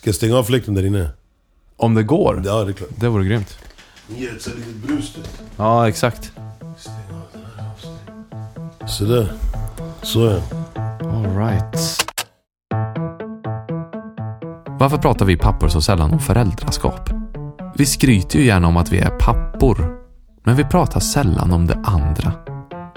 Ska jag stänga av fläkten där inne? Om det går. Ja, det är klart. Det vore grymt. Ett så litet brus. Ja, exakt. Sådär. Så ja. All right. Varför pratar vi pappor så sällan om föräldraskap? Vi skryter ju gärna om att vi är pappor. Men vi pratar sällan om det andra.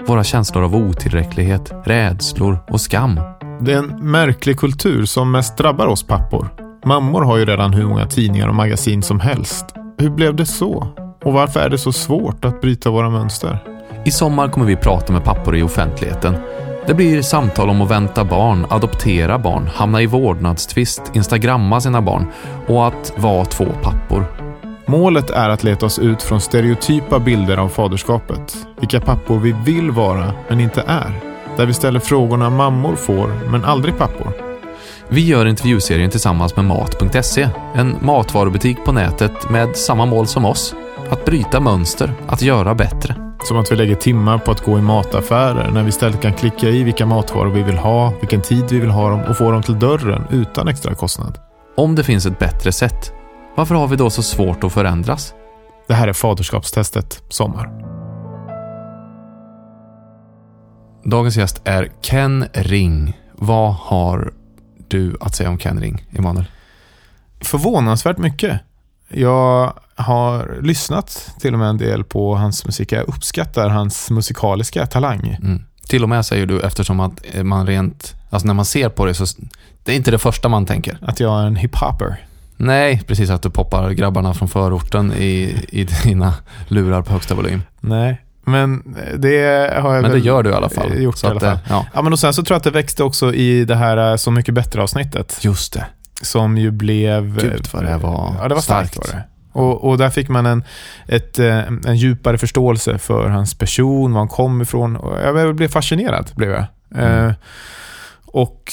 Våra känslor av otillräcklighet, rädslor och skam. Det är en märklig kultur som mest drabbar oss pappor. Mammor har ju redan hur många tidningar och magasin som helst. Hur blev det så? Och varför är det så svårt att bryta våra mönster? I sommar kommer vi prata med pappor i offentligheten. Det blir samtal om att vänta barn, adoptera barn, hamna i vårdnadstvist, instagramma sina barn och att vara två pappor. Målet är att leta oss ut från stereotypa bilder av faderskapet. Vilka pappor vi vill vara, men inte är. Där vi ställer frågorna mammor får, men aldrig pappor. Vi gör intervjuserien tillsammans med Mat.se, en matvarubutik på nätet med samma mål som oss. Att bryta mönster, att göra bättre. Som att vi lägger timmar på att gå i mataffärer när vi istället kan klicka i vilka matvaror vi vill ha, vilken tid vi vill ha dem och få dem till dörren utan extra kostnad. Om det finns ett bättre sätt, varför har vi då så svårt att förändras? Det här är Faderskapstestet Sommar. Dagens gäst är Ken Ring. Vad har du att säga om Ken Ring, Emanuel? Förvånansvärt mycket. Jag har lyssnat till och med en del på hans musik. Jag uppskattar hans musikaliska talang. Mm. Till och med säger du eftersom att man rent, alltså när man ser på det så, det är inte det första man tänker. Att jag är en hiphopper. Nej, precis att du poppar grabbarna från förorten i, i dina lurar på högsta volym. Nej, men det har jag Men det gör du i alla fall. gjort Så i alla att det- fall. Ja, Ja, men och sen så tror jag att det växte också i det här eh, Så mycket bättre avsnittet. just det. Som ju blev... Gud vad det var Ja, det var starkt, starkt. var det. Och, och där fick man en, ett, eh, en djupare förståelse för hans person, var han kom ifrån. Jag blev fascinerad, blev jag. Mm. Eh, och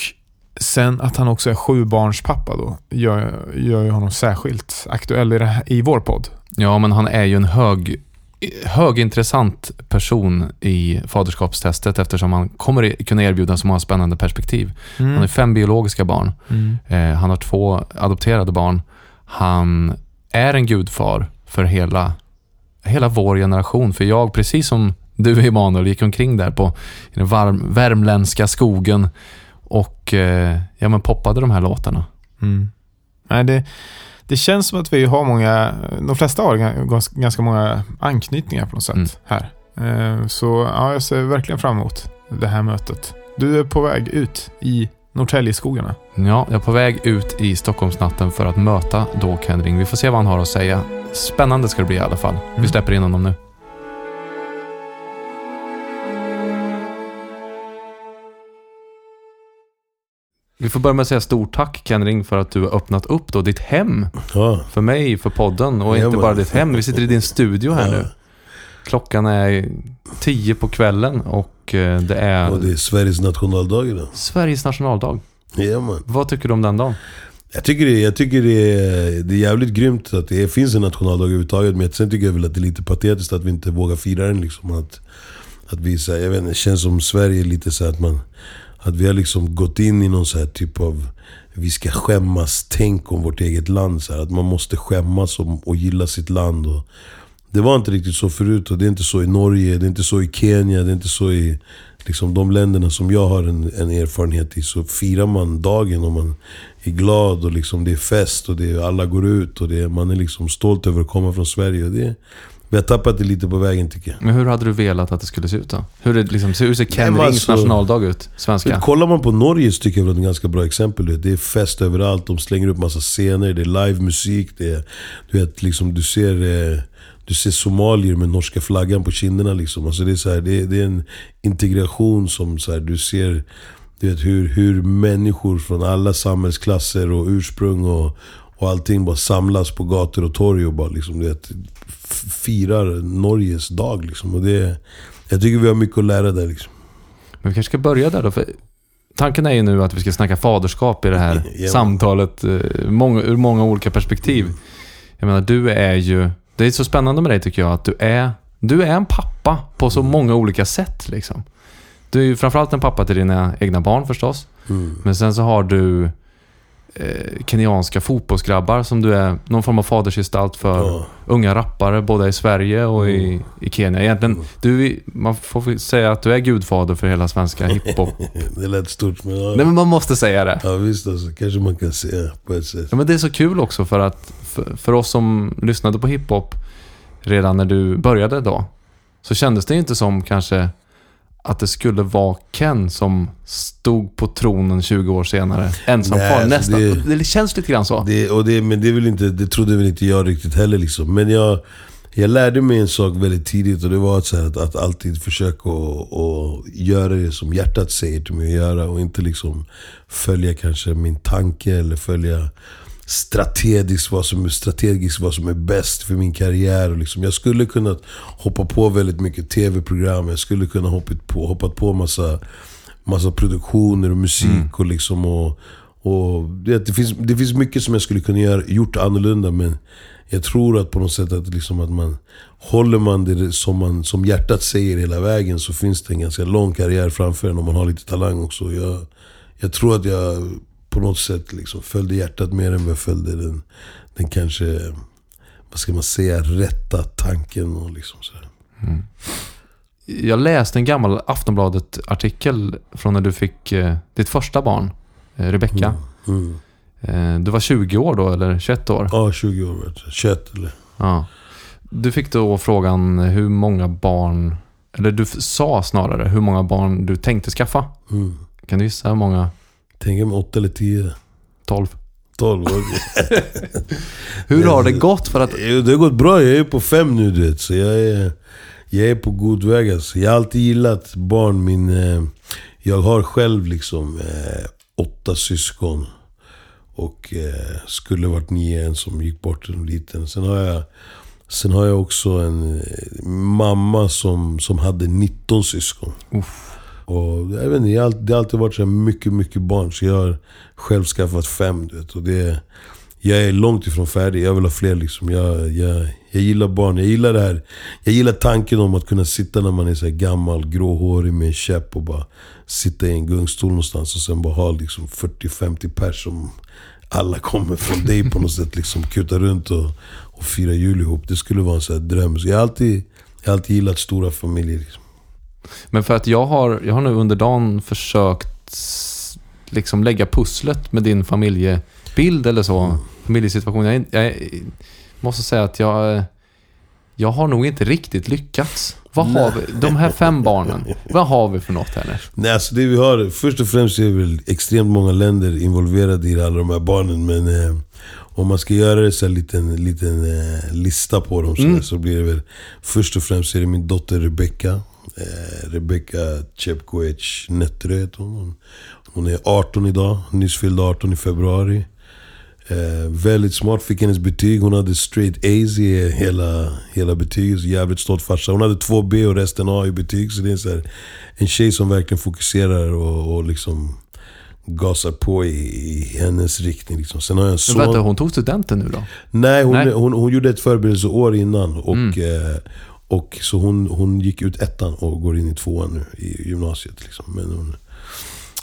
sen att han också är sjubarnspappa då, gör, gör ju honom särskilt aktuell i, det här, i vår podd. Ja, men han är ju en hög, högintressant person i faderskapstestet eftersom han kommer kunna erbjuda så många spännande perspektiv. Han har fem biologiska barn. Mm. Eh, han har två adopterade barn. Han är en gudfar för hela, hela vår generation. För jag, precis som du Emanuel, gick omkring där på i den varm, värmländska skogen och eh, ja, men poppade de här låtarna. Mm. Nej, det, det känns som att vi har många, de flesta har gans- ganska många anknytningar på något sätt Mm. här. Eh, Så ja, jag ser verkligen fram emot det här mötet. Du är på väg ut i Norrtäljeskogarna. Ja, jag är på väg ut i Stockholmsnatten för att möta då Ken Ring. Vi får se vad han har att säga. Spännande ska det bli i alla fall. Vi Mm. släpper in honom nu. Vi får börja med att säga stort tack Ken Ring för att du har öppnat upp då ditt hem Ja. för mig, för podden och Ja, inte bara ditt hem. Vi sitter i din studio här Ja. nu. Klockan är tio på kvällen och eh, det är Och det är Sveriges nationaldag idag. Sveriges nationaldag. Ja. Vad tycker du om den dagen? Jag tycker, det, jag tycker det, är, det är jävligt grymt att det finns en nationaldag överhuvudtaget. Men sen tycker jag väl att det är lite patetiskt att vi inte vågar fira den. Liksom. Att, att vi, så här, jag vet inte, det känns som Sverige lite så här att man... Att vi har liksom gått in i någon så här typ av... Vi ska skämmas, tänk om vårt eget land. Så här, att man måste skämmas och, och gilla sitt land. Och, det var inte riktigt så förut och det är inte så i Norge, det är inte så i Kenya, det är inte så i liksom, de länderna som jag har en, en erfarenhet i. Så firar man dagen och man är glad och liksom, det är fest och det är, alla går ut och det är, man är liksom stolt över att komma från Sverige. Och det, vi har tappat det lite på vägen tycker jag. Men hur hade du velat att det skulle se ut då? Hur, det liksom, hur ser Ken Rings alltså- nationaldag ut? Svenska? Kollar man på Norge så tycker jag att det är ett ganska bra exempel. Det är fest överallt, de slänger upp massa scener, det är livemusik. Det är, du, vet, liksom, du, ser, eh, du ser somalier med norska flaggan på kinderna. Liksom. Alltså det, är så här, det, är, det är en integration som så här, du ser du vet, hur, hur människor från alla samhällsklasser och ursprung och, och allting bara samlas på gator och torg och bara liksom, du vet, firar Norges dag. Liksom. Och det, jag tycker vi har mycket att lära där. Liksom. Men vi kanske ska börja där då. För tanken är ju nu att vi ska snacka faderskap i det här Ja. samtalet eh, många, ur många olika perspektiv. Jag menar, du är ju... Det är så spännande med dig tycker jag att du är, du är en pappa på så många olika sätt. Liksom. Du är ju framförallt en pappa till dina egna barn förstås. Mm. Men sen så har du eh, kenyanska fotbollsgrabbar som du är någon form av fadersgestalt för Ja. unga rappare både i Sverige och i, Mm. i Kenya. Egentligen, du, är- man får säga att du är gudfader för hela svenska hiphop. Det lät stort men ja, Nej men man måste säga det. ja visst alltså, kanske man kan säga på ett sätt. Ja, men det är så kul också för att för, för oss som lyssnade på hiphop redan när du började då, så kändes det inte som kanske att det skulle vara Ken som stod på tronen 20 år senare, ensam Nej, kvar. alltså Nästan. det- Det... känns lite grann så. Det, och det, men det, väl inte, det trodde väl inte jag riktigt heller liksom. Men jag, jag lärde mig en sak väldigt tidigt och det var att, här, att, att alltid försöka och, och göra det som hjärtat säger till mig att göra. Och inte liksom följa kanske min tanke eller följa strategiskt vad som är, strategiskt vad som är bäst för min karriär. Och liksom, jag skulle kunna hoppa på väldigt mycket tv-program. Jag skulle kunna hoppat på, hoppat på massa, massa produktioner och musik. och liksom och, och det, det, finns, det finns mycket som jag skulle kunna göra, gjort annorlunda men jag tror att på något sätt att, liksom att man Håller man det som, man, som hjärtat säger hela vägen så finns det en ganska lång karriär framför en om man har lite talang också. Jag, jag tror att jag på något sätt liksom följde hjärtat mer än vad jag följde den, den kanske, vad ska man säga, rätta tanken och liksom sådär. Jag läste en gammal Aftonbladet-artikel från när du fick eh, ditt första barn, eh, Rebecca. Mm. Eh, du var 20 år då, eller 21 år? Ja, 20 år vet du. 21 eller? Ja. Du fick då frågan hur många barn, eller du sa snarare hur många barn du tänkte skaffa. Mm. Kan du gissa hur många? Tänk mig 8 eller 10. 12. 12. okej. Hur har det gått för att... Det har gått bra, jag är på fem nu du vet. Så jag är, jag är på god väg alltså. Jag har alltid gillat barn. Min, eh, jag har själv liksom eh, åtta syskon. Och eh, skulle varit nio, en som gick bort som liten. Sen har jag, sen har jag också en eh, mamma som, som hade 19 syskon. Och jag vet inte, jag det har alltid varit så mycket, mycket barn. Så jag har själv skaffat fem. Du vet, och det, jag är långt ifrån färdig. Jag vill ha fler liksom. Jag, jag, jag gillar barn. Jag gillar det här. Jag gillar tanken om att kunna sitta när man är så här gammal, gråhårig med en käpp och bara sitta i en gungstol någonstans och sen bara ha liksom 40-50 pers som alla kommer från dig på något sätt. Liksom kuta runt och, och fira jul ihop. Det skulle vara en sån här dröm. Så jag har alltid, jag har alltid gillat stora familjer. Liksom. Men för att jag har, jag har nu under dagen försökt liksom lägga pusslet med din familjebild eller så. Familjesituation. Jag, jag måste säga att jag, jag har nog inte riktigt lyckats. Vad har vi? De här fem barnen. Vad har vi för något här? Nej, alltså det vi har, först och främst är väl extremt många länder involverade i alla de här barnen. Men eh, om man ska göra det så en liten, liten eh, lista på dem så, Mm. så blir det väl... Först och främst är det min dotter Rebecca. Eh, Rebecca Chepkoech Nettre heter hon. Hon är 18 idag, nyss fyllde 18 i februari. Eh, väldigt smart, fick hennes betyg. Hon hade straight A's i hela, hela betyget. Jävligt stolt farsa. Hon hade två B och resten A i betyg. Så det är så här, en tjej som verkligen fokuserar och, och liksom gasar på i, i hennes riktning. Liksom. Sen har jag en Men son. vänta, hon tog studenten nu då? Nej, hon, Nej. Hon, hon gjorde ett förberedelseår innan. Och, Mm. eh, och så hon, hon gick ut ettan och går in i tvåan nu i gymnasiet. Liksom. Men, hon,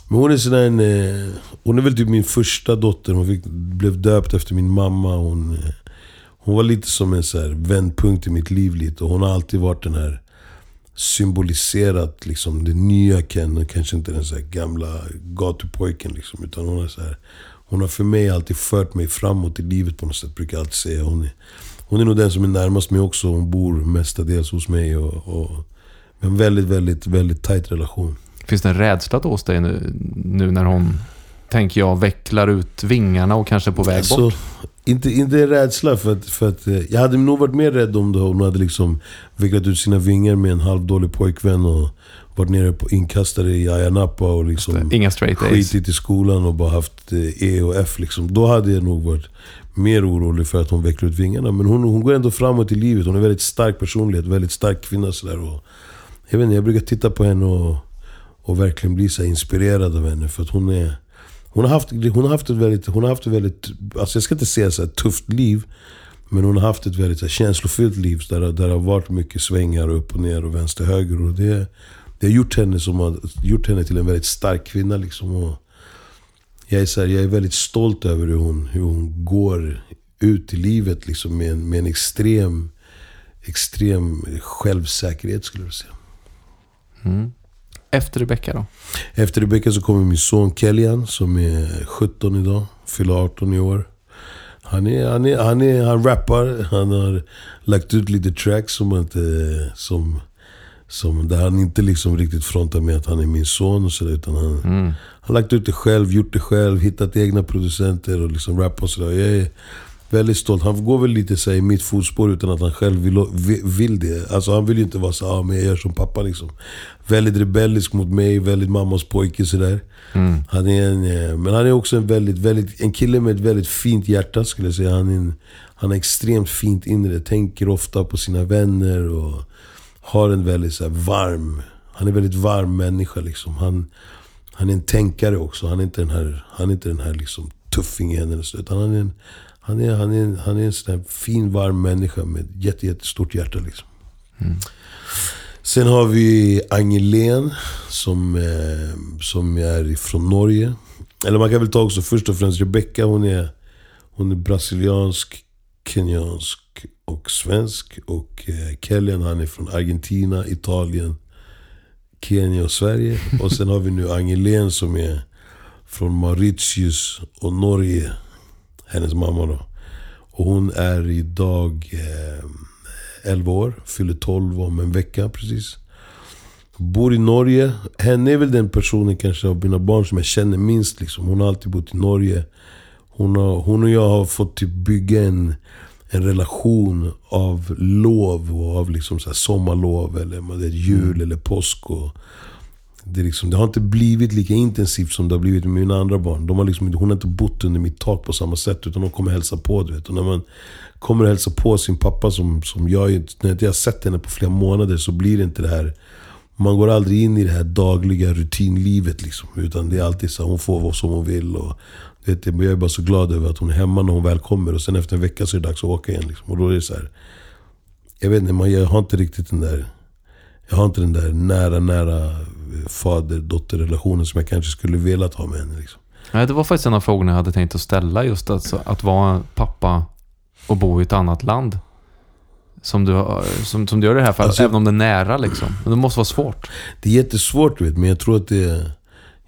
men hon är sådär en... Eh, hon är väl typ min första dotter. Hon fick, blev döpt efter min mamma. Hon, eh, hon var lite som en så här vändpunkt i mitt liv. Lite. Och hon har alltid varit den här symboliserat liksom det nya Ken och kanske inte den så här gamla gatupojken liksom. Utan hon är så här, hon har för mig alltid fört mig framåt i livet på något sätt, brukar jag alltid säga. Hon är, hon är nog den som är närmast mig också. Hon bor mestadels hos mig. Och, och vi har en väldigt, väldigt, väldigt tajt relation. Finns det en rädsla då hos dig nu, nu när hon, tänker jag, vecklar ut vingarna och kanske är på väg Alltså, bort? Inte, inte rädsla, för att, för att eh, jag hade nog varit mer rädd om det hon hade liksom vecklat ut sina vingar med en halvdålig pojkvän och varit nere på inkastare i Ayia Napa och liksom Inga straight skitit i skolan och bara haft eh, E och F liksom. Då hade jag nog varit mer orolig för att hon vecklar ut vingarna. Men hon, hon går ändå framåt i livet. Hon är en väldigt stark personlighet, väldigt stark kvinna sådär. Och jag vet inte, jag brukar titta på henne och, och verkligen bli så inspirerad av henne. För att hon är... Hon har haft, hon har haft ett väldigt, hon har haft ett väldigt, alltså jag ska inte säga så här tufft liv. Men hon har haft ett väldigt så här, känslofyllt liv där, där det har varit mycket svängar upp och ner och vänster och höger. Och det, det har gjort henne, som har, gjort henne till en väldigt stark kvinna. Liksom, och jag är, så här, jag är väldigt stolt över hur hon, hur hon går ut i livet liksom med, en, med en extrem, extrem självsäkerhet skulle jag säga. Mm. Efter Rebecca då? Efter Rebecca så kommer min son Kellyan som är 17 idag. Fyller 18 i år. Han, är, han, är, han, är, han rappar, han har lagt ut lite tracks som, inte, som, som där han inte liksom riktigt frontar med att han är min son och sådär. Utan han, Mm. har lagt ut det själv, gjort det själv, hittat egna producenter och liksom rappat och sådär. Jag är väldigt stolt. Han går väl lite så här, i mitt fotspår utan att han själv vill, vill, vill det. Alltså han vill ju inte vara så ah, men jag gör som pappa liksom. Väldigt rebellisk mot mig, väldigt mammas pojke sådär. Mm. Han är en, eh, men han är också en väldigt, väldigt, en kille med ett väldigt fint hjärta skulle jag säga. Han är, en, han har extremt fint inre, tänker ofta på sina vänner och har en väldigt så varm, han är en väldigt varm människa liksom. Han, han är en tänkare också. Han är inte den här, han är inte den här liksom, tuffingen eller så. Utan han är en, han är, han är, en- han är en sån här fin, varm människa med jätte, jättestort hjärta liksom. Sen har vi Angelén som, eh, som är från Norge. Eller man kan väl ta också först och främst Rebecca. Hon är, hon är brasiliansk, kenyansk och svensk. Och eh, Kellyan han är från Argentina, Italien, Kenya och Sverige. Och sen har vi nu Angelén som är från Mauritius och Norge. Hennes mamma då. Och hon är idag eh, 11 år, fyller 12 om en vecka precis. Bor i Norge. Henne är väl den personen kanske av mina barn som jag känner minst. Liksom. Hon har alltid bott i Norge. Hon, har, hon och jag har fått typ bygga en, en relation av lov och av liksom så sommarlov eller det jul eller påsk. Och det, liksom, det har inte blivit lika intensivt som det har blivit med mina andra barn. De har liksom, inte- hon har inte bott under mitt tak på samma sätt utan de kommer hälsa på. Du vet. Och när man kommer och hälsa på sin pappa som, som jag, när jag inte har sett henne på flera månader så blir det inte det här man går aldrig in i det här dagliga rutinlivet liksom. Utan det är alltid så här, hon får vara som hon vill. Och, vet, jag är bara så glad över att hon är hemma när hon väl kommer. Och sen efter en vecka så är det dags att åka igen. Liksom. Och då är det så här. Jag vet inte, man, jag har inte riktigt den där... Jag har inte den där nära, nära fader-dotter-relationen som jag kanske skulle velat ha med henne. Liksom. Nej, det var faktiskt en av frågorna jag hade tänkt att ställa. Just alltså, att vara pappa och bo i ett annat land. Som du, har- som, som du gör i det här fallet, Alltså- även om det är nära liksom. Men det måste vara svårt. Det är jättesvårt vet, men jag tror att det är...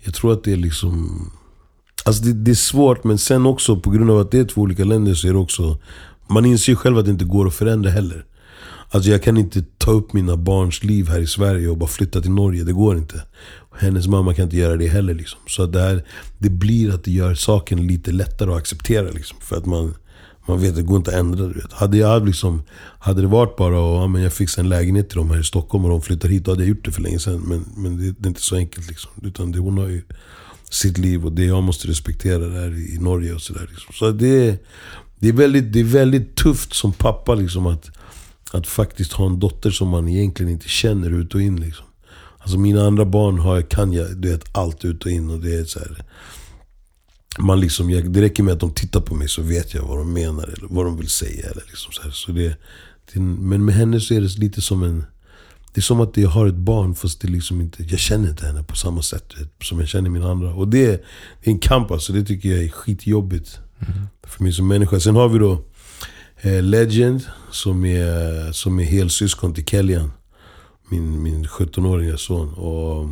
Jag tror att det är liksom... Alltså det, det är svårt, men sen också på grund av att det är två olika länder så är det också... Man inser ju själv att det inte går att förändra heller. Alltså jag kan inte ta upp mina barns liv här i Sverige och bara flytta till Norge. Det går inte. Hennes mamma kan inte göra det heller. Liksom. Så att det, här, det blir att det gör saken lite lättare att acceptera. Liksom. För att man, man vet att det går inte att ändra. Du vet. Hade, jag liksom, hade det varit bara att ja, men jag fixar en lägenhet till dem här i Stockholm och de flyttar hit. Då hade jag gjort det för länge sedan. Men, men det, det är inte så enkelt. Liksom. Utan det, hon har ju sitt liv och det jag måste respektera där i Norge och sådär. Liksom. Så det, är- det, är väldigt, det är väldigt tufft som pappa liksom att, att faktiskt ha en dotter som man egentligen inte känner ut och in. Liksom. Alltså mina andra barn har, kan jag du vet, allt ut och in. och det är så här, man liksom, jag, Det räcker med att de tittar på mig så vet jag vad de menar eller vad de vill säga. Eller liksom så här. Så det, det, men med henne så är det lite som en... Det är som att jag har ett barn fast det liksom inte, jag känner inte henne på samma sätt vet, som jag känner mina andra. Och det, är- det är en kamp alltså, det tycker jag är skitjobbigt. För mig som människa. Sen har vi då eh, Legend som är, som är helsyskon till Kellyan. Min, min 17-åriga son. Och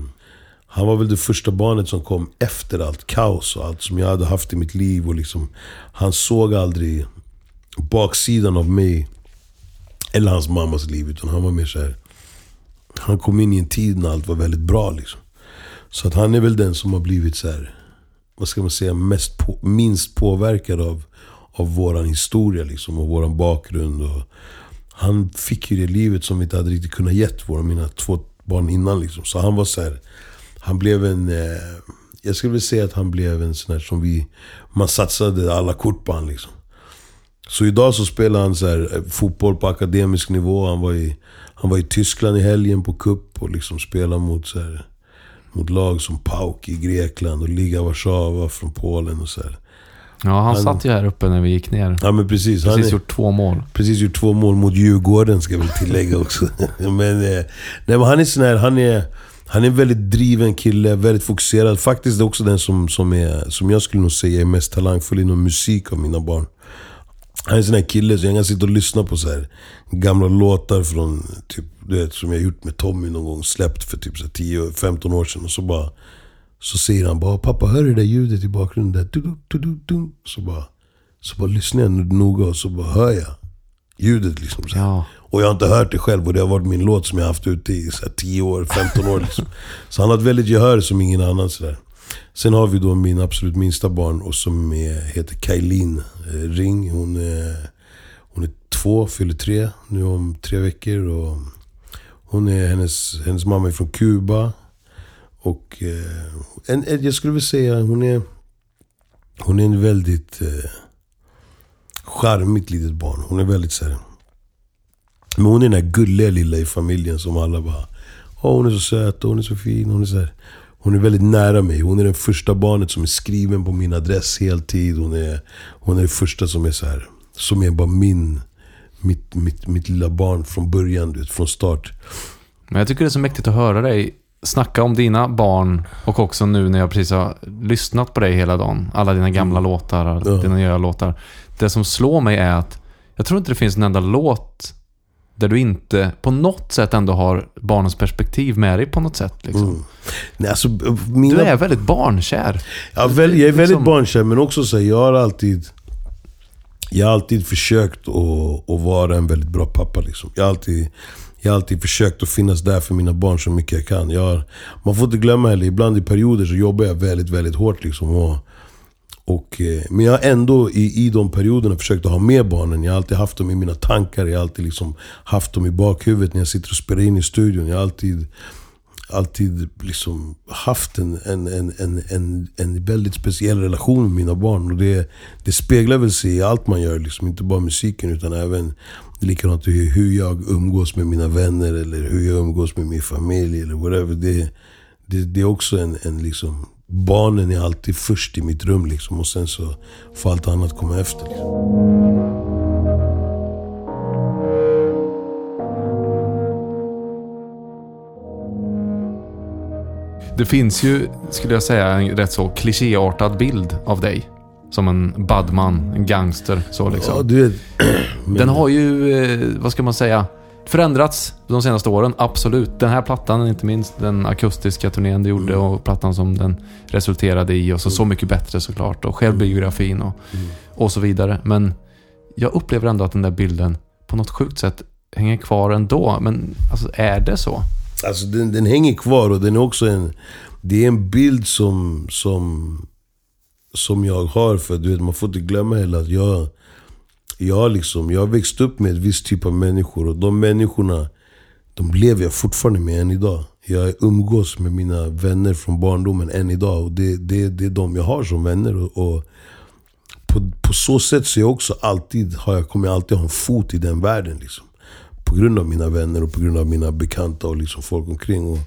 han var väl det första barnet som kom efter allt kaos och allt som jag hade haft i mitt liv. Och liksom, han såg aldrig baksidan av mig eller hans mammas liv. Utan han var mer så här. Han kom in i en tid när allt var väldigt bra. Liksom. Så att han är väl den som har blivit så här, vad ska man säga, mest på, minst påverkad av, av våran historia liksom, och våran bakgrund. Och han fick ju det livet som vi inte hade riktigt kunnat gett våra, mina två barn innan. Liksom. Så han var så här, han blev en, eh, jag skulle vilja säga att han blev en sån här som vi, man satsade alla kort på han liksom. Så idag så spelar han så här, eh, fotboll på akademisk nivå. Han var, i, han var i Tyskland i helgen på cup och liksom spelade mot, så här, mot lag som PAOK i Grekland och Liga Warszawa från Polen och så här. Ja, han, Han- satt ju här uppe när vi gick ner. Ja men precis. han Precis är, gjort två mål. precis gjort två mål mot Djurgården ska jag väl tillägga också. men, eh, nej, men han är sån här, han är, Han är en väldigt driven kille, väldigt fokuserad. Faktiskt är också den som, som, är, som jag skulle nog säga är mest talangfull inom musik av mina barn. Han är en sån här kille så jag kan sitta och lyssna på så här gamla låtar från, typ, du vet, som jag gjort med Tommy någon gång. Släppt för typ 10-15 år sedan. Och så bara... Så säger han bara 'Pappa, hör du det där ljudet i bakgrunden?' Där? Du, du, du, du. Så bara... Så bara lyssnar jag noga och så bara hör jag ljudet liksom. Ja. Och jag har inte hört det själv och det har varit min låt som jag haft ute i så här, 10 år, 15 år. Liksom. Så han har ett väldigt gehör som ingen annan. Så där. Sen har vi då min absolut minsta barn och som är, heter Kailin Eh, ring. Hon är, hon är två, fyller tre nu om tre veckor. Och hon är, hennes, hennes mamma är från Kuba. Och eh, en, jag skulle vilja säga hon är, hon är en väldigt eh, charmigt litet barn. Hon är väldigt så här, Men hon är den där gulliga lilla i familjen som alla bara... Åh, hon är så söt och hon är så fin. Hon är, så här, hon är väldigt nära mig. Hon är det första barnet som är skriven på min adress heltid. Hon är, hon är det första som är så här, Som är bara min... Mitt, mitt, mitt lilla barn från början, du vet, från start. Men jag tycker det är så mäktigt att höra dig snacka om dina barn och också nu när jag precis har lyssnat på dig hela dagen. Alla dina gamla låtar, Mm. Ja. dina nya låtar. Det som slår mig är att jag tror inte det finns en enda låt där du inte på något sätt ändå har barnens perspektiv med dig på något sätt. Liksom. Mm. Nej, alltså, mina, Du är väldigt barnkär. Ja, väl, jag är väldigt Liksom- barnkär, men också så här, jag har alltid... Jag har alltid försökt att, att vara en väldigt bra pappa. Liksom. Jag, har alltid, jag har alltid försökt att finnas där för mina barn så mycket jag kan. Jag har, man får inte glömma heller, ibland i perioder så jobbar jag väldigt, väldigt hårt. Liksom, och, och, eh, men jag har ändå i, i de perioderna försökt att ha med barnen. Jag har alltid haft dem i mina tankar. Jag har alltid liksom haft dem i bakhuvudet när jag sitter och spelar in i studion. Jag har alltid alltid liksom haft en, en, en, en, en, en väldigt speciell relation med mina barn. Och det, det speglar väl sig i allt man gör. Liksom. Inte bara musiken utan även likadant hur, hur jag umgås med mina vänner eller hur jag umgås med min familj eller whatever. Det, det, det är också en, en liksom... Barnen är alltid först i mitt rum liksom. Och sen så får allt annat komma efter. Liksom. Det finns ju, skulle jag säga, en rätt så klichéartad bild av dig. Som en badman, en gangster. Så liksom. Ja, du vet, men- Den har ju, eh, vad ska man säga, förändrats de senaste åren. Absolut. Den här plattan, inte minst den akustiska turnén du gjorde och plattan som den resulterade i. Och så Så mycket bättre såklart. Och självbiografin och, och så vidare. Men jag upplever ändå att den där bilden på något sjukt sätt hänger kvar ändå. Men alltså, är det så? Alltså den, den hänger kvar och den är också en... Det är en bild som, som, som jag har. För du vet, man får inte glömma heller att jag, jag, liksom, jag har växt upp med en viss typ av människor. Och de människorna, de lever jag fortfarande med än idag. Jag umgås med mina vänner från barndomen än idag. Och det, det, det är de jag har som vänner. Och, och på, på så sätt så är jag också alltid, har jag, kommer jag alltid ha en fot i den världen. Liksom. På grund av mina vänner och på grund av mina bekanta och liksom folk omkring. Och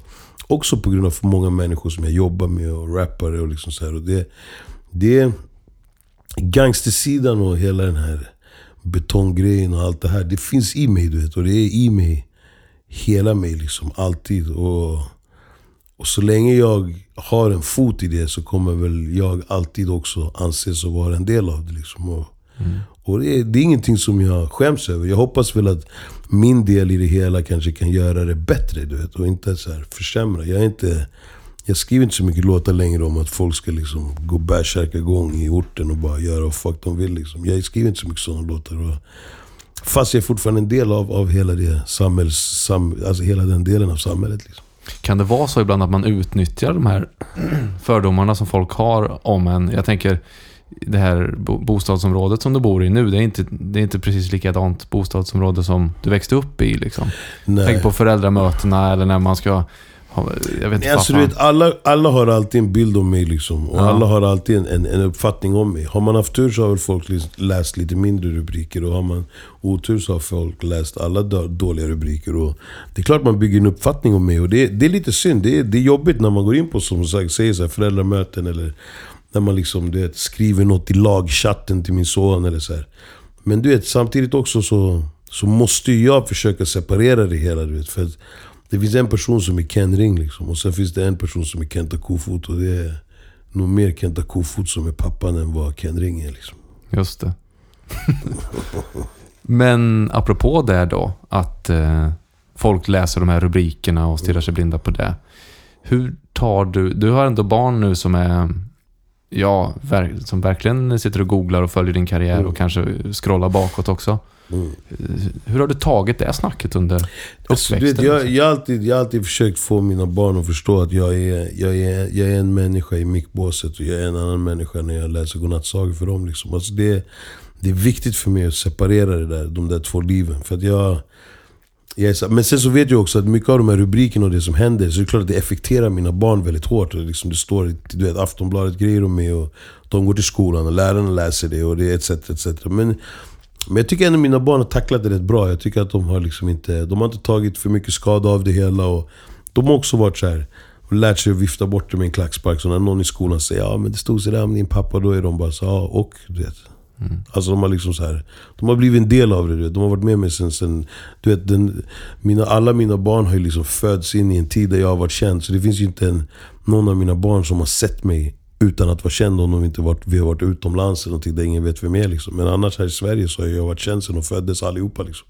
också på grund av för många människor som jag jobbar med och rappare och liksom så här. Och det, det är gangstersidan och hela den här betonggrejen och allt det här. Det finns i mig du vet. Och det är i mig. Hela mig liksom. Alltid. Och, och så länge jag har en fot i det så kommer väl jag alltid också anses att vara en del av det. Liksom. Och, och det, är, det är ingenting som jag skäms över. Jag hoppas väl att min del i det hela kanske kan göra det bättre. Du vet, och inte så här försämra. Jag, är inte, jag skriver inte så mycket låtar längre om att folk ska liksom gå bärsärkagång i orten och bara göra vad fuck de vill. Liksom. Jag skriver inte så mycket sådana låtar. Fast jag är fortfarande en del av, av hela, det samhälls, sam, alltså hela den delen av samhället. Liksom. Kan det vara så ibland att man utnyttjar de här fördomarna som folk har om en? Jag tänker det här bo- bostadsområdet som du bor i nu, det är inte, det är inte precis likadant bostadsområde som du växte upp i. Liksom. Nej. Tänk på föräldramötena eller när man ska... Jag vet inte Alltså, du vet, alla, alla har alltid en bild om mig liksom. Och Ja. alla har alltid en, en, en uppfattning om mig. Har man haft tur så har väl folk läst lite mindre rubriker. Och har man otur så har folk läst alla då- dåliga rubriker. Och det är klart man bygger en uppfattning om mig. Och det, det är lite synd. Det är, det är jobbigt när man går in på som sagt, säger så här, föräldramöten. Eller när man liksom, du vet, skriver något i lagchatten till min son. Eller så här. Men du vet, samtidigt också så, så måste jag försöka separera det hela. Du vet, för att det finns en person som är Ken Ring liksom. Och sen finns det en person som är Kenta Kofot. Och det är nog mer Kenta Kofot som är pappan än vad Ken Ring är liksom. Just det. Men apropå det då, att eh, folk läser de här rubrikerna och stirrar sig blinda på det. Hur tar du, du har ändå barn nu som är, ja, som verkligen sitter och googlar och följer din karriär Mm. och kanske scrollar bakåt också. Mm. Hur har du tagit det snacket under Alltså, uppväxten? vet, jag, jag, har alltid, jag har alltid försökt få mina barn att förstå att jag är, jag är, jag är en människa i mickbåset och jag är en annan människa när jag läser godnattsagor för dem. Liksom. Alltså det, det är viktigt för mig att separera det där, de där två liven. För att jag, Yes. men sen så vet jag också att mycket av de här rubrikerna och det som händer, så är det klart att det effekterar mina barn väldigt hårt. Och liksom det står du vet, Aftonbladet-grejer om mig och de går till skolan och lärarna läser det och det etc. etc. Men, men jag tycker ändå mina barn har tacklat det rätt bra. Jag tycker att de har liksom inte, de har inte tagit för mycket skada av det hela. Och de har också varit så här och lärt sig att vifta bort det med en klackspark. Så när någon i skolan säger ja men det stod sådär om din pappa, då är de bara så ja och du vet. Alltså de har liksom så här, de har blivit en del av det. De har varit med mig sen, sen du vet, den, mina, alla mina barn har ju liksom fötts in i en tid där jag har varit känd. Så det finns ju inte en, någon av mina barn som har sett mig utan att vara känd om de inte varit, vi har varit utomlands eller någonting där ingen vet vem jag är. Liksom. Men annars här i Sverige så har jag varit känd sen de föddes allihopa. Liksom.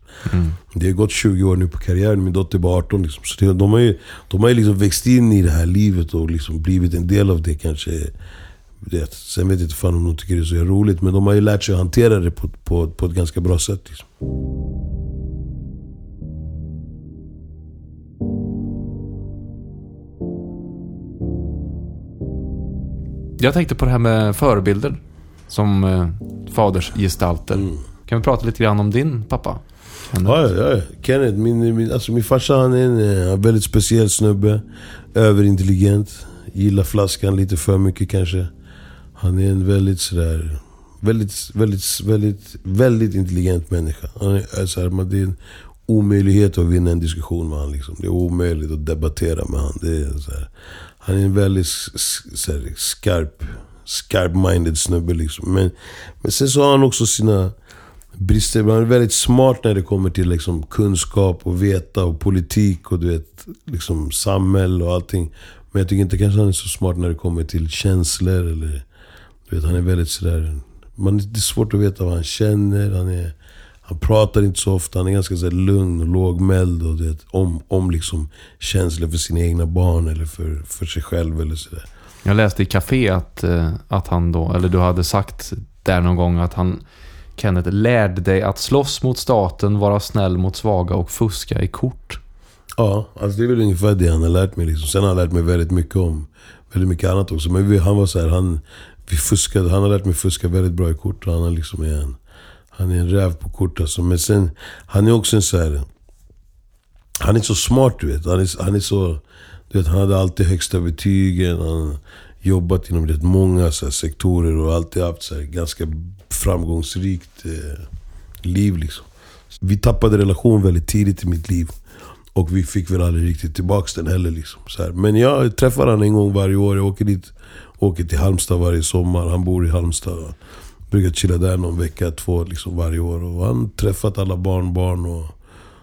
Det har gått 20 år nu på karriären, min dotter är bara 18. Liksom. Så det, de har ju, de har ju liksom växt in i det här livet och liksom blivit en del av det kanske. Det. Sen vet jag inte fan om de tycker det är så roligt, men de har ju lärt sig att hantera det på, på, på ett ganska bra sätt. Liksom. Jag tänkte på det här med förebilder som eh, fadersgestalter. Mm. Kan vi prata lite grann om din pappa? Kenneth? Ja, ja, ja. Kenneth, min, min, alltså min farsa han är en eh, väldigt speciell snubbe. Överintelligent. Gillar flaskan lite för mycket kanske. Han är en väldigt sådär... Väldigt, väldigt, väldigt, väldigt intelligent människa. Han är, så här, man- det är en omöjlighet att vinna en diskussion med honom. Liksom. Det är omöjligt att debattera med honom. Det är så här, han är en väldigt så här, skarp, skarp-minded snubbe. Liksom. Men, men sen så har han också sina brister. Han är väldigt smart när det kommer till liksom, kunskap och veta och politik och du vet, liksom, samhälle och allting. Men jag tycker inte kanske han är så smart när det kommer till känslor. Eller, vet, han är väldigt sådär... Man, det är svårt att veta vad han känner. Han, är, han pratar inte så ofta. Han är ganska så här, lugn och lågmäld. Och, du vet, om om liksom, känslor för sina egna barn eller för, för sig själv. Eller sådär. Jag läste i Café att, eh, att han då, eller du hade sagt där någon gång att han, Kenneth, lärde dig att slåss mot staten, vara snäll mot svaga och fuska i kort. Ja, alltså det är väl ungefär det han har lärt mig. Liksom. Sen har han lärt mig väldigt mycket om väldigt mycket annat också. Men vi, han var så här, han, vi fuskade, han har lärt mig fuska väldigt bra i kort. Han, är liksom en, han är en räv på kort alltså. Men sen, han är också en så här, Han är så smart du vet. Han är, han är så... Du vet, han hade alltid högsta betygen. Han har jobbat inom rätt många så här, sektorer och alltid haft så här, ganska framgångsrikt eh, liv liksom. Vi tappade relation väldigt tidigt i mitt liv. Och vi fick väl aldrig riktigt tillbaka den heller. Liksom, så här. Men jag träffar honom en gång varje år. Jag åker dit, åker till Halmstad varje sommar. Han bor i Halmstad. Brukar chilla där någon vecka, två liksom varje år. Och han har träffat alla barnbarn. Och,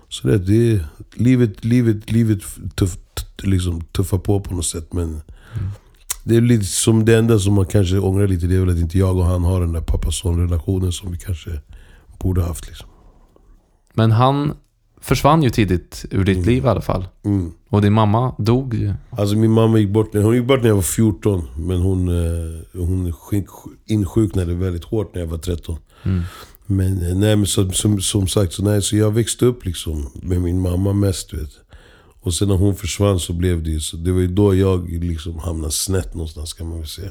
så det, det livet, livet, livet tuff, liksom, tuffar på på något sätt. Men det är lite som det enda som man kanske ångrar lite. Det är väl att inte jag och han har den där pappa-son-relationen som vi kanske borde haft. Liksom. Men han försvann ju tidigt ur ditt liv i alla fall. Mm. Och din mamma dog ju. Alltså min mamma gick bort, när- hon gick bort när jag var 14. Men hon, eh, hon insjuknade väldigt hårt när jag var 13. Mm. Men, eh, nej, men som, som, som sagt, så, nej, så jag växte upp liksom med min mamma mest. Vet. Och sen när hon försvann så blev det ju så. Det var ju då jag liksom hamnade snett någonstans kan man väl säga.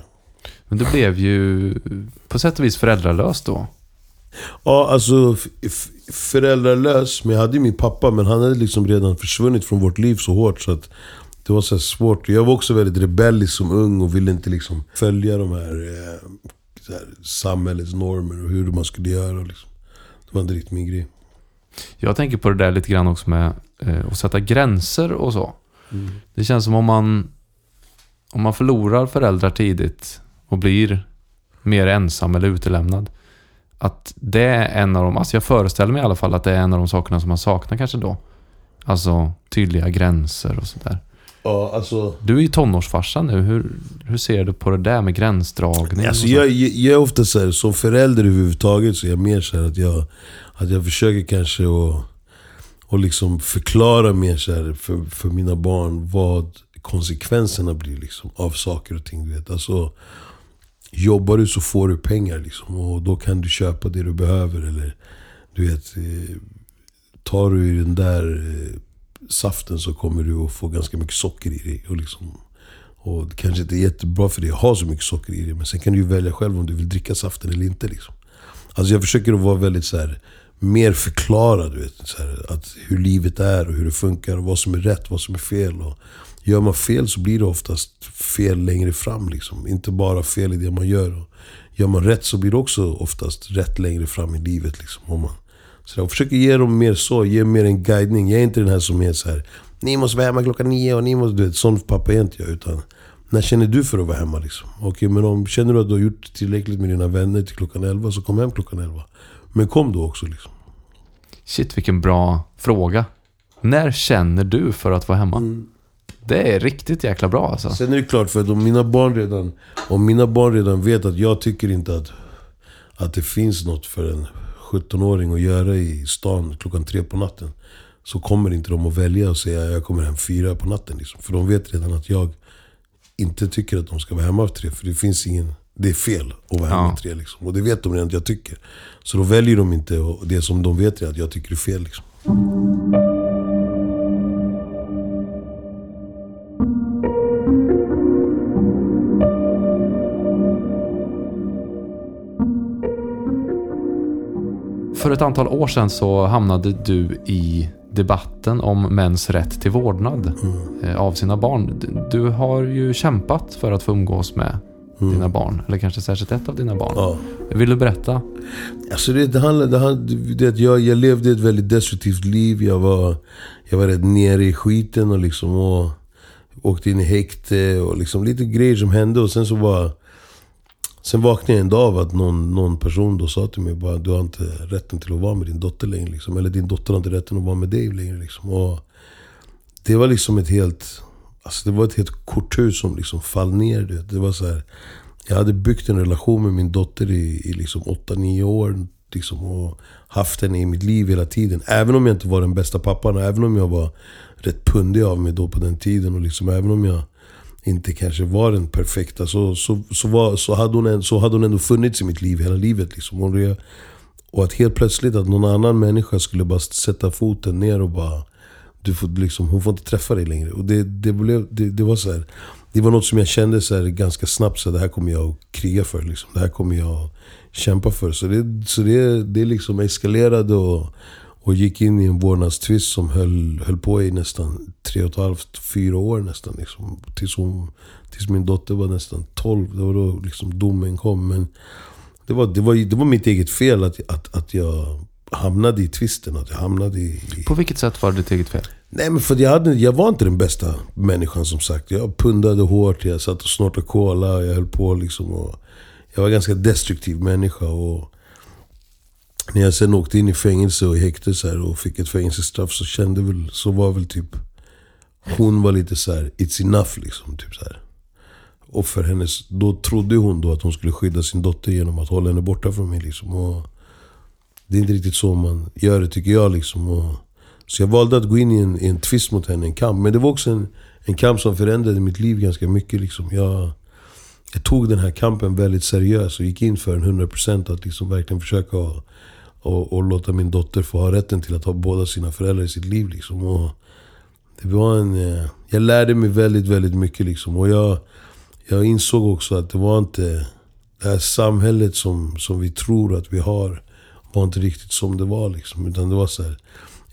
Men du blev ju på sätt och vis föräldralös då. Ja, alltså föräldralös. Men jag hade ju min pappa, men han hade liksom redan försvunnit från vårt liv så hårt så att det var så svårt. Jag var också väldigt rebellisk som ung och ville inte liksom följa de här, eh, så här samhällets normer och hur man skulle göra. Liksom. Det var inte riktigt min grej. Jag tänker på det där lite grann också med eh, att sätta gränser och så. Det känns som om man, om man förlorar föräldrar tidigt och blir mer ensam eller utelämnad. Att det är en av de, alltså jag föreställer mig i alla fall att det är en av de sakerna som man saknar kanske då. Alltså tydliga gränser och sådär. Ja, alltså... Du är ju tonårsfarsa nu. Hur, hur ser du på det där med gränsdragning? Alltså jag, jag, jag är ofta så här, som förälder överhuvudtaget så är jag mer så här att jag, att jag försöker kanske att och liksom förklara mer så här för, för mina barn vad konsekvenserna blir liksom av saker och ting. Du vet. Alltså, jobbar du så får du pengar liksom, och då kan du köpa det du behöver. Eller du vet, eh, tar du den där eh, saften så kommer du att få ganska mycket socker i dig. Och, liksom, och det kanske inte är jättebra för dig att ha så mycket socker i dig. Men sen kan du ju välja själv om du vill dricka saften eller inte. Liksom. Alltså jag försöker att vara väldigt så här, mer förklara du vet, så här, att hur livet är och hur det funkar. Och vad som är rätt, vad som är fel. Och gör man fel så blir det oftast fel längre fram. Liksom. Inte bara fel i det man gör. Gör man rätt så blir det också oftast rätt längre fram i livet. Liksom, om man, så jag försöker ge dem mer så, ge mer en guidning. Jag är inte den här som är så här. Ni måste vara hemma klockan nio och ni måste... Du vet, sån pappa är inte jag. Utan när känner du för att vara hemma liksom? Okej, men om känner du att du har gjort tillräckligt med dina vänner till klockan elva, så kom hem klockan elva. Men kom då också liksom. Shit, vilken bra fråga. När känner du för att vara hemma? Det är riktigt jäkla bra alltså. Sen är det klart, för att om mina barn redan, om mina barn redan vet att jag tycker inte att, att det finns något för en 17-åring att göra i stan klockan tre på natten. Så kommer inte de att välja och säga att jag kommer hem fyra på natten. Liksom. För de vet redan att jag inte tycker att de ska vara hemma tre. För det finns ingen... Det är fel att vara hemma Ja. tre. Liksom. Och det vet de redan att jag tycker. Så då väljer de inte det som de vet är att jag tycker är fel. Liksom. För ett antal år sedan så hamnade du i debatten om mäns rätt till vårdnad eh, av sina barn. Du har ju kämpat för att få umgås med dina barn. Eller kanske särskilt ett av dina barn. Ja. Vill du berätta? Alltså det, det handlar, det handlar, det, jag, jag levde ett väldigt destruktivt liv. Jag var, jag var rätt nere i skiten och liksom och åkte in i häkte och liksom lite grejer som hände. Och sen så bara... Sen vaknade jag en dag av att någon, någon person då sa till mig bara du har inte rätten till att vara med din dotter längre. Liksom. Eller din dotter har inte rätten att vara med dig längre. Liksom. Och det var liksom ett helt... Alltså det var ett helt korthus som liksom fall ner. Det var så här, jag hade byggt en relation med min dotter i, i liksom 8-9 år. Liksom, och haft henne i mitt liv hela tiden. Även om jag inte var den bästa pappan. och Även om jag var rätt pundig av mig då på den tiden. Och liksom, även om jag inte kanske var den perfekta. Så, så, så, var, så, hade, hon en, så hade hon ändå funnits i mitt liv hela livet. Liksom. Och, det, och att helt plötsligt att någon annan människa skulle bara sätta foten ner och bara... Du får, liksom, hon får inte träffa dig längre. Och det, det, blev, det, det var så här, Det var något som jag kände så här, ganska snabbt. Så här, det här kommer jag att kriga för. Liksom. Det här kommer jag att kämpa för. Så det, så det, det liksom eskalerade och, och gick in i en vårdnadstvist som höll, höll på i nästan tre och ett halvt, fyra år nästan. Liksom, tills, hon, tills min dotter var nästan 12. Det var då liksom domen kom. Men det var, det var, det var mitt eget fel att, att, att jag hamnade i tvisten. Att jag hamnade i, i På vilket sätt var det ditt eget fel? Nej men för jag, hade, jag var inte den bästa människan som sagt. Jag pundade hårt, jag satt och snortade cola, jag höll på liksom. Och jag var en ganska destruktiv människa. Och när jag sen åkte in i fängelse och häkte så här, och fick ett fängelsestraff så kände väl, så var väl typ hon var lite så här, it's enough liksom. Typ så här. Och för hennes, då trodde hon då att hon skulle skydda sin dotter genom att hålla henne borta från mig. Liksom. Och det är inte riktigt så man gör det tycker jag. Liksom. Och, så jag valde att gå in i en, i en twist mot henne, en kamp. Men det var också en, en kamp som förändrade mitt liv ganska mycket. Liksom. Jag, jag tog den här kampen väldigt seriöst och gick in för den 100% att liksom verkligen försöka och, och, låta min dotter få ha rätten till att ha båda sina föräldrar i sitt liv. Liksom. Och det var en, eh, jag lärde mig väldigt, väldigt mycket. Liksom. Och jag, jag insåg också att det var inte... Det här samhället som, som vi tror att vi har var inte riktigt som det var. Liksom. Utan det var så här,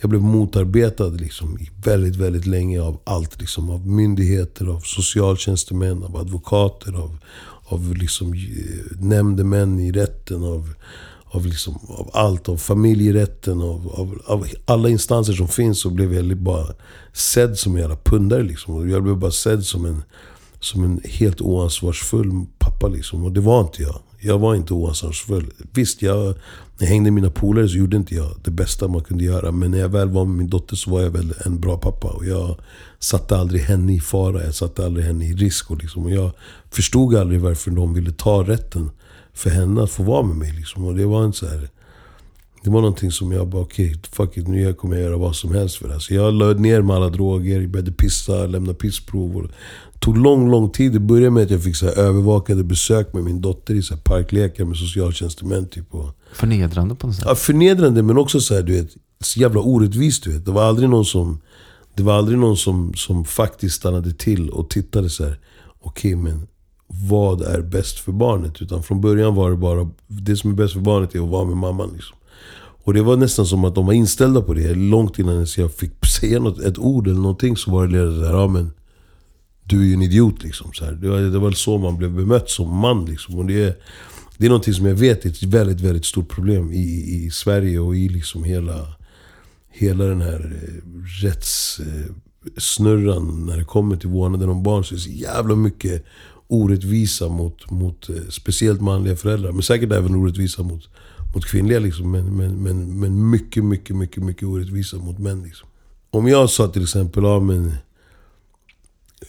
jag blev motarbetad liksom, väldigt, väldigt länge av allt. Liksom, av myndigheter, av socialtjänstemän, av advokater, av, av liksom, eh, nämndemän i rätten. Av, av, liksom, av allt. Av familjerätten, av, av, av alla instanser som finns så blev jag bara sedd som en jävla pundare. Liksom. Och jag blev bara sedd som en, som en helt oansvarsfull pappa. Liksom. Och det var inte jag. Jag var inte oansvarsfull. Visst, jag, när jag hängde med mina polare så gjorde inte jag det bästa man kunde göra. Men när jag väl var med min dotter så var jag väl en bra pappa. Och jag satte aldrig henne i fara, jag satte aldrig henne i risk. Och, liksom, och jag förstod aldrig varför de ville ta rätten för henne att få vara med mig. Liksom. Och det var en så här, det var någonting som jag bara, okej, okay, fuck it, nu kommer jag göra vad som helst för det. Så jag löd ner med alla droger, jag började pissa, lämna pissprov. Och det tog lång, lång tid. Det började med att jag fick så här övervakade besök med min dotter i så här parklekar med socialtjänstemän. Typ, och, Förnedrande på något sätt? Ja, förnedrande men också så här, du vet, så jävla orättvist. Du vet. Det var aldrig någon som, det var aldrig någon som, som faktiskt stannade till och tittade så här. okej okay, men vad är bäst för barnet? Utan från början var det bara, det som är bäst för barnet är att vara med mamman. Liksom. Och det var nästan som att de var inställda på det. Långt innan jag fick säga något, ett ord eller någonting så var det såhär, ja men du är ju en idiot liksom. Så här. Det, var, det var så man blev bemött som man liksom. Och det, är, det är någonting som jag vet är ett väldigt, väldigt stort problem i, i Sverige och i liksom hela, hela den här eh, rättssnurran eh, när det kommer till vårdnaden om barn. Så är det så jävla mycket orättvisa mot, mot eh, speciellt manliga föräldrar. Men säkert även orättvisa mot mot kvinnliga liksom. Men, men, men, men mycket, mycket, mycket, mycket orättvisa mot män liksom. Om jag sa till exempel, ja men...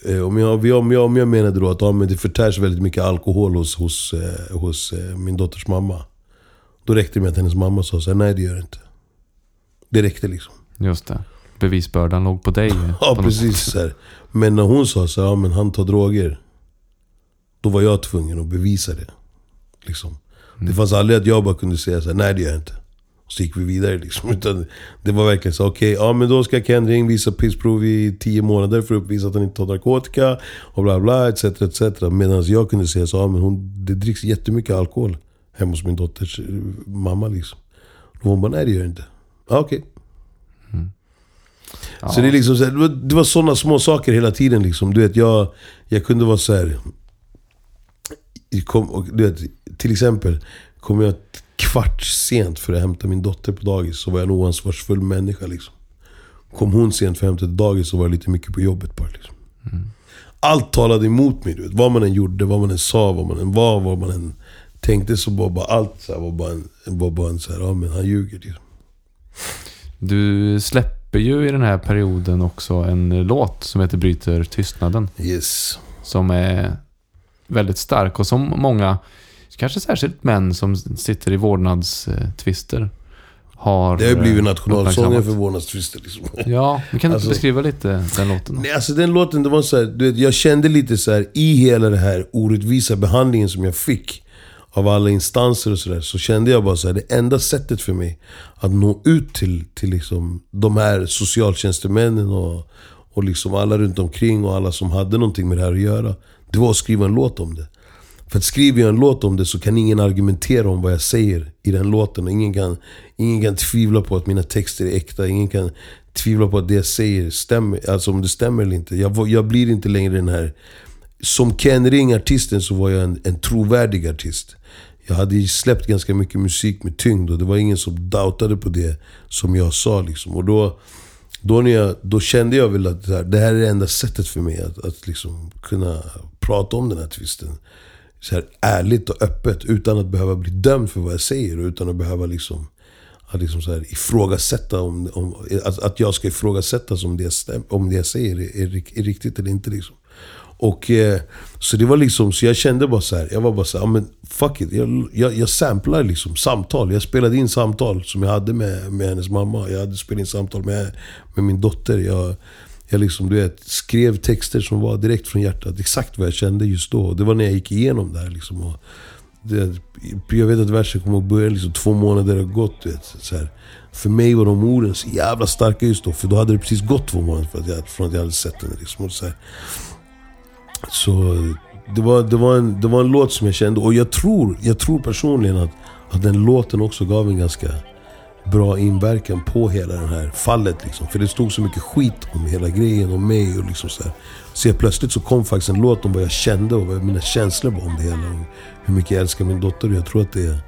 Eh, om jag, om, jag, om jag menade då att ja, men det förtärs väldigt mycket alkohol hos, hos, eh, hos min dotters mamma. Då räckte det med att hennes mamma sa så här, nej det gör det inte. Det räckte liksom. Just det. Bevisbördan låg på dig. ja, på precis. Men när hon sa så här, ja men han tar droger. Då var jag tvungen att bevisa det. Liksom. Det fanns aldrig att jag bara kunde säga så här, nej det gör jag inte. Och så gick vi vidare liksom. Utan det var verkligen så, okej, okay, ja men då ska Ken Ring visa pissprov i tio månader för att uppvisa att han inte tar narkotika. Och bla bla, etc. etc. Medan jag kunde säga så, ja men hon, det dricks jättemycket alkohol hemma hos min dotters eh, mamma liksom. Och hon bara, nej det gör jag inte. Ja, okej. Okay. Mm. Ja. Så det, är liksom det var sådana små saker hela tiden liksom. Du vet, jag, jag kunde vara så här, kom, och, du vet, till exempel, kom jag kvart sent för att hämta min dotter på dagis så var jag en oansvarsfull människa. Liksom. Kom hon sent för att hämta till dagis så var jag lite mycket på jobbet bara. Liksom. Mm. Allt talade emot mig. Du vet. Vad man än gjorde, vad man än sa, vad man än var, vad man än tänkte så var bara allt så här, var bara en, var bara en så här, ja men han ljuger. Liksom. Du släpper ju i den här perioden också en låt som heter Bryter tystnaden. Yes. Som är väldigt stark och som många, kanske särskilt män som sitter i vårdnadstvister, har Det har ju blivit eh, nationalsången för vårdnadstvister. Liksom. Ja, men kan du alltså, beskriva lite den låten? Nej, alltså den låten, det var så här, du vet, jag kände lite så här, i hela den här orättvisa behandlingen som jag fick av alla instanser och sådär, så kände jag bara så här, det enda sättet för mig att nå ut till, till liksom de här socialtjänstemännen och, och liksom alla runt omkring och alla som hade någonting med det här att göra. Det var att skriva en låt om det. För att skriver jag en låt om det så kan ingen argumentera om vad jag säger i den låten. ingen kan, ingen kan tvivla på att mina texter är äkta. Ingen kan tvivla på att det jag säger stämmer. Alltså om det stämmer eller inte. Jag, jag blir inte längre den här... Som Ken Ring, artisten, så var jag en, en trovärdig artist. Jag hade släppt ganska mycket musik med tyngd och det var ingen som doubtade på det som jag sa. Liksom. Och då, då, när jag, då kände jag väl att det här är det enda sättet för mig att, att liksom kunna prata om den här tvisten. Så här ärligt och öppet utan att behöva bli dömd för vad jag säger. Och utan att behöva liksom, att liksom så här ifrågasätta om, om, att, att jag ska ifrågasättas om det, om det jag säger är, är, är riktigt eller inte. Liksom. Och, eh, så det var liksom, så jag kände bara så här, jag var bara så här, men fuck it. Jag, jag, jag samplar liksom samtal. Jag spelade in samtal som jag hade med, med hennes mamma. Jag hade spelat in samtal med, med min dotter. Jag, jag liksom, du vet, skrev texter som var direkt från hjärtat. Exakt vad jag kände just då. Det var när jag gick igenom det här. Liksom, och det, jag vet att versen kommer att börja liksom, två månader har gått. Vet, så här. För mig var de orden så jävla starka just då. För då hade det precis gått två månader för att jag, från att jag hade sett henne. Liksom, så, så det, var, det, var en, det var en låt som jag kände. Och jag tror, jag tror personligen att, att den låten också gav en ganska bra inverkan på hela det här fallet. Liksom. För det stod så mycket skit om hela grejen, om mig och liksom så här. Så jag plötsligt så kom faktiskt en låt om vad jag kände och vad mina känslor var om det hela. Och hur mycket jag älskar min dotter. Och jag tror att det,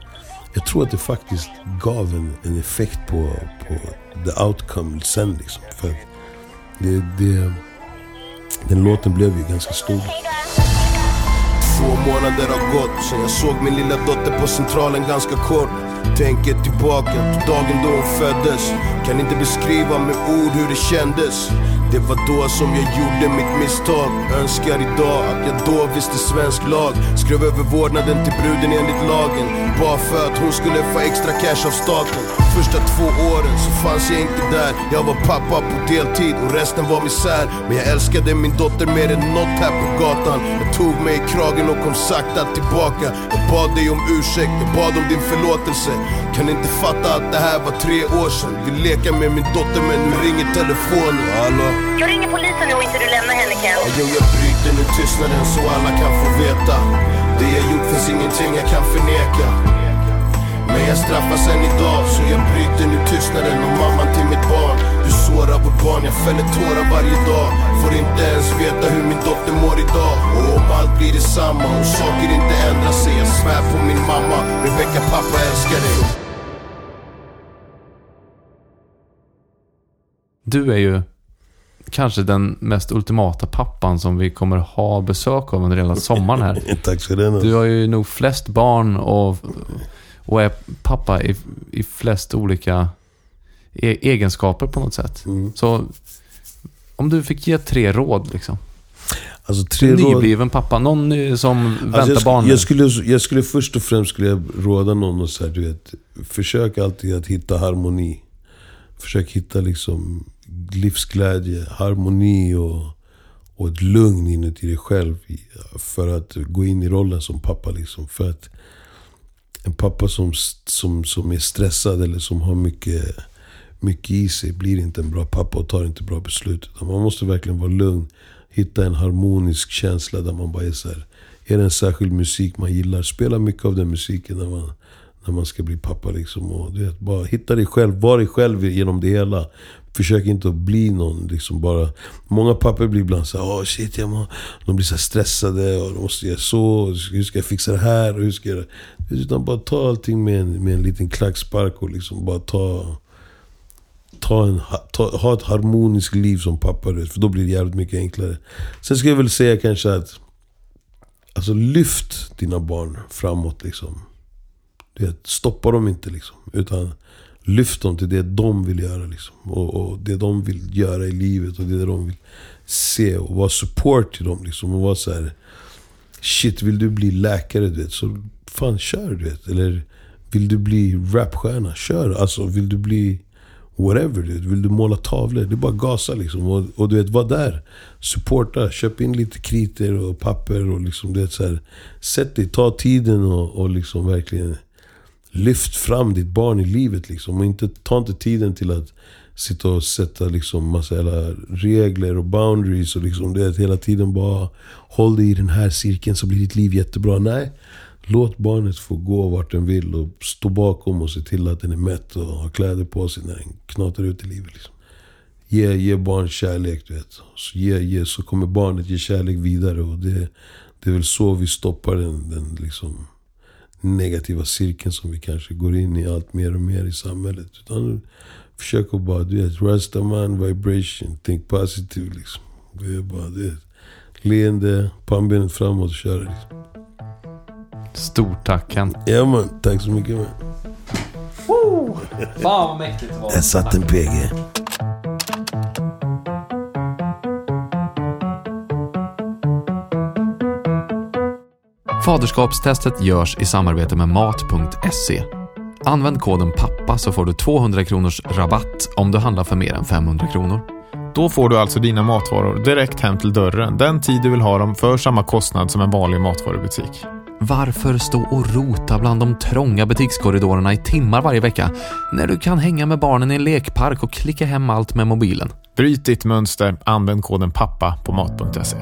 jag tror att det faktiskt gav en, en effekt på, på the outcome sen. Liksom. För det, det, den låten blev ju ganska stor. Två månader har gått sen jag såg min lilla dotter på Centralen ganska kort. Tänker tillbaka till dagen då hon föddes Kan inte beskriva med ord hur det kändes det var då som jag gjorde mitt misstag. Önskar idag att jag då visste svensk lag. Skrev över vårdnaden till bruden enligt lagen. Bara för att hon skulle få extra cash av staten. Första två åren så fanns jag inte där. Jag var pappa på deltid och resten var misär. Men jag älskade min dotter mer än något här på gatan. Jag tog mig i kragen och kom sakta tillbaka. Jag bad dig om ursäkt, jag bad om din förlåtelse. Kan inte fatta att det här var tre år sedan? Vill leka med min dotter men nu ringer telefonen. Hallå? Jag ringer polisen nu och inte du lämnar henne Ken. Jo, jag bryter nu tystnaden så alla kan få veta. Det jag gjort finns ingenting jag kan förneka. Men jag straffas än idag, så jag bryter nu tystnaden om mamman till mitt barn. Du sårar vårt barn, jag fäller tårar varje dag. Får inte ens veta hur min dotter mår idag. Och om allt blir detsamma och saker inte ändrar sig, jag svär på min mamma. Rebecca, pappa älskar dig. Du är ju kanske den mest ultimata pappan som vi kommer ha besök av under hela sommaren här. Tack för det. Du har ju nog flest barn och, och är pappa i, i flest olika e egenskaper på något sätt. Mm. Så om du fick ge tre råd liksom. Alltså tre råd... Nybliven pappa, någon som väntar alltså jag, barn. Jag skulle, jag skulle först och främst skulle jag råda någon att säga, du vet, försök alltid att hitta harmoni. Försök hitta liksom livsglädje, harmoni och, och ett lugn inuti dig själv. För att gå in i rollen som pappa. Liksom. För att en pappa som, som, som är stressad eller som har mycket, mycket i sig blir inte en bra pappa och tar inte bra beslut. man måste verkligen vara lugn. Hitta en harmonisk känsla där man bara är så här, Är det en särskild musik man gillar, spela mycket av den musiken när man, när man ska bli pappa. Liksom. Och, du vet, bara hitta dig själv, var dig själv genom det hela. Försök inte att bli någon. Liksom bara. Många papper blir ibland så oh shit, jag må, de blir så stressade. Och de måste göra så. Hur ska jag fixa det här? Och hur ska jag... Utan bara ta allting med en, med en liten klackspark och liksom bara ta... Ta en, ta, ha ett harmoniskt liv som pappa. För då blir det jävligt mycket enklare. Sen ska jag väl säga kanske att... Alltså lyft dina barn framåt liksom. Du vet, stoppa dem inte liksom. Utan lyft dem till det de vill göra. Liksom. Och, och, det de vill göra i livet och det de vill se. Och vara support till dem. Liksom. Och vara så här, Shit, vill du bli läkare? Du vet, så fan kör du vet. Eller vill du bli rapstjärna? Kör. Alltså vill du bli whatever. Du vet. Vill du måla tavlor? Det är bara gasa liksom. Och, och du vet, var där. Supporta. Köp in lite kriter och papper. Och liksom, du vet, så här, sätt dig, ta tiden och, och liksom verkligen lyft fram ditt barn i livet. Liksom. Och inte, ta inte tiden till att sitta och sätta liksom massa regler och boundaries. Och liksom det hela tiden bara håll dig i den här cirkeln så blir ditt liv jättebra. Nej. Låt barnet få gå vart den vill och stå bakom och se till att den är mätt och har kläder på sig när den knatar ut i livet. Liksom. Ge, ge barn kärlek, du vet. Så, ge, ge, så kommer barnet ge kärlek vidare. Och det, det är väl så vi stoppar den, den liksom negativa cirkeln som vi kanske går in i allt mer och mer i samhället. Utan försök att bara, du vet, rastaman vibration, think positive liksom. Det är bara, det leende, pannbenet framåt och köra liksom. Stort tack Kent. Ja man, tack så mycket man. Fan vad mäktigt det var. Jag satt en PG. Faderskapstestet görs i samarbete med Mat.se. Använd koden PAPPA så får du 200 kronors rabatt om du handlar för mer än 500 kronor. Då får du alltså dina matvaror direkt hem till dörren den tid du vill ha dem för samma kostnad som en vanlig matvarubutik. Varför stå och rota bland de trånga butikskorridorerna i timmar varje vecka när du kan hänga med barnen i en lekpark och klicka hem allt med mobilen? Bryt ditt mönster, använd koden PAPPA på mat.se.